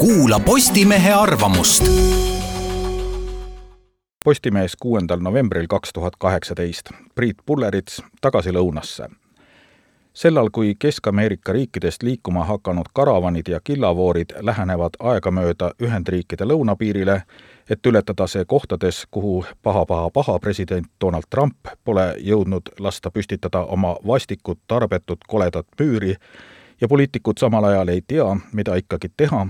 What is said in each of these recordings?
kuula Postimehe arvamust. Postimees kuuendal novembril kaks tuhat kaheksateist. Priit Pullerits tagasi lõunasse. sellal, kui Kesk-Ameerika riikidest liikuma hakanud karavanid ja killavoorid lähenevad aegamööda Ühendriikide lõunapiirile, et ületada see kohtades, kuhu paha-paha-paha president Donald Trump pole jõudnud lasta püstitada oma vastikut, tarbetut, koledat müüri ja poliitikud samal ajal ei tea, mida ikkagi teha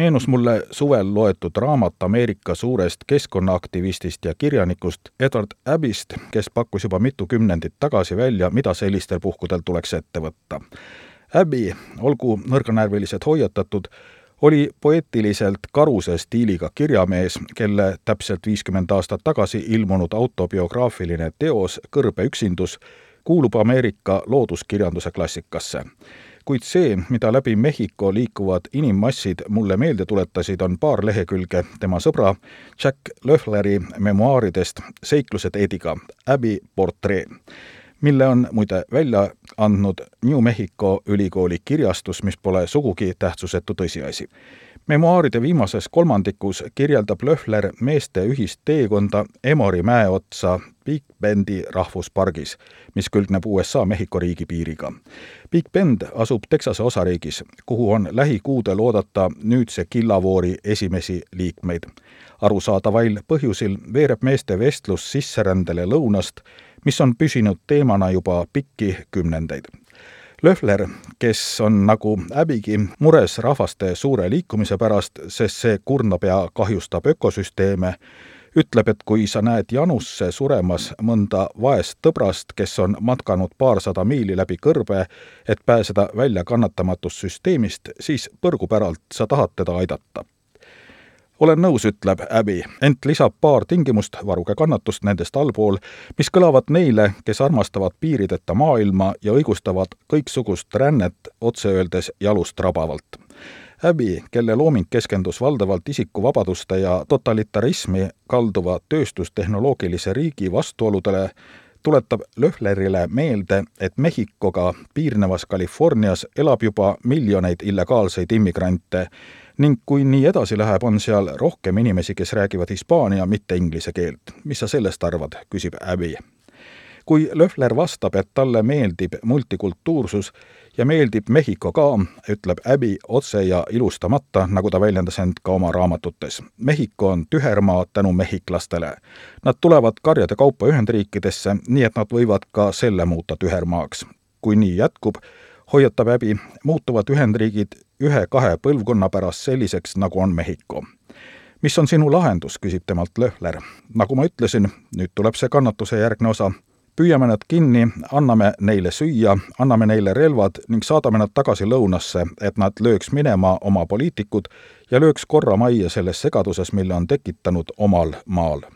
meenus mulle suvel loetud raamat Ameerika suurest keskkonnaaktivistist ja kirjanikust Edward Abbist, kes pakkus juba mitu kümnendit tagasi välja, mida sellistel puhkudel tuleks ette võtta. Abby, olgu nõrganärviliselt hoiatatud, oli poeetiliselt karuse stiiliga kirjamees, kelle täpselt viiskümmend aastat tagasi ilmunud autobiograafiline teos Kõrbe üksindus kuulub Ameerika looduskirjanduse klassikasse kuid see, mida läbi Mehhiko liikuvad inimmassid mulle meelde tuletasid, on paar lehekülge tema sõbra Jack Löffleri memuaaridest Seiklused Ediga, Abby portree, mille on muide välja andnud New Mexico ülikooli kirjastus, mis pole sugugi tähtsusetu tõsiasi memuaaride viimases kolmandikus kirjeldab Löhler meeste ühist teekonda Emori mäe otsa Big Bendi rahvuspargis, mis külgneb USA-Mehhiko riigipiiriga. Big Bend asub Texase osariigis, kuhu on lähikuudel oodata nüüdse killavoori esimesi liikmeid. arusaadavail põhjusil veereb meeste vestlus sisserändele lõunast, mis on püsinud teemana juba pikki kümnendeid Löhler, kes on nagu Äbigi mures rahvaste suure liikumise pärast, sest see kurnab ja kahjustab ökosüsteeme, ütleb, et kui sa näed janusse suremas mõnda vaest tõbrast, kes on matkanud paarsada miili läbi kõrbe, et pääseda välja kannatamatust süsteemist, siis põrgupäralt sa tahad teda aidata olen nõus, ütleb Abby, ent lisab paar tingimust, varuge kannatust nendest allpool, mis kõlavad neile, kes armastavad piirideta maailma ja õigustavad kõiksugust rännet otse öeldes jalust rabavalt. Abby, kelle looming keskendus valdavalt isikuvabaduste ja totalitarismi kalduva tööstustehnoloogilise riigi vastuoludele, tuletab Löhlerile meelde, et Mehhikoga piirnevas Californias elab juba miljoneid illegaalseid immigrante ning kui nii edasi läheb, on seal rohkem inimesi, kes räägivad hispaania, mitte inglise keelt. mis sa sellest arvad, küsib Abby. Kui Löhler vastab, et talle meeldib multikultuursus ja meeldib Mehhiko ka, ütleb Abby otse ja ilustamata, nagu ta väljendas end ka oma raamatutes. Mehhiko on tühermaa tänu mehhiklastele. Nad tulevad karjade kaupa Ühendriikidesse, nii et nad võivad ka selle muuta tühermaaks. kui nii jätkub, hoiatab Abby, muutuvad Ühendriigid ühe-kahe põlvkonna pärast selliseks, nagu on Mehhiko. mis on sinu lahendus, küsib temalt Löhler. nagu ma ütlesin, nüüd tuleb see kannatuse järgne osa. Püüame nad kinni, anname neile süüa, anname neile relvad ning saadame nad tagasi lõunasse, et nad lööks minema oma poliitikud ja lööks korra majja selles segaduses, mille on tekitanud omal maal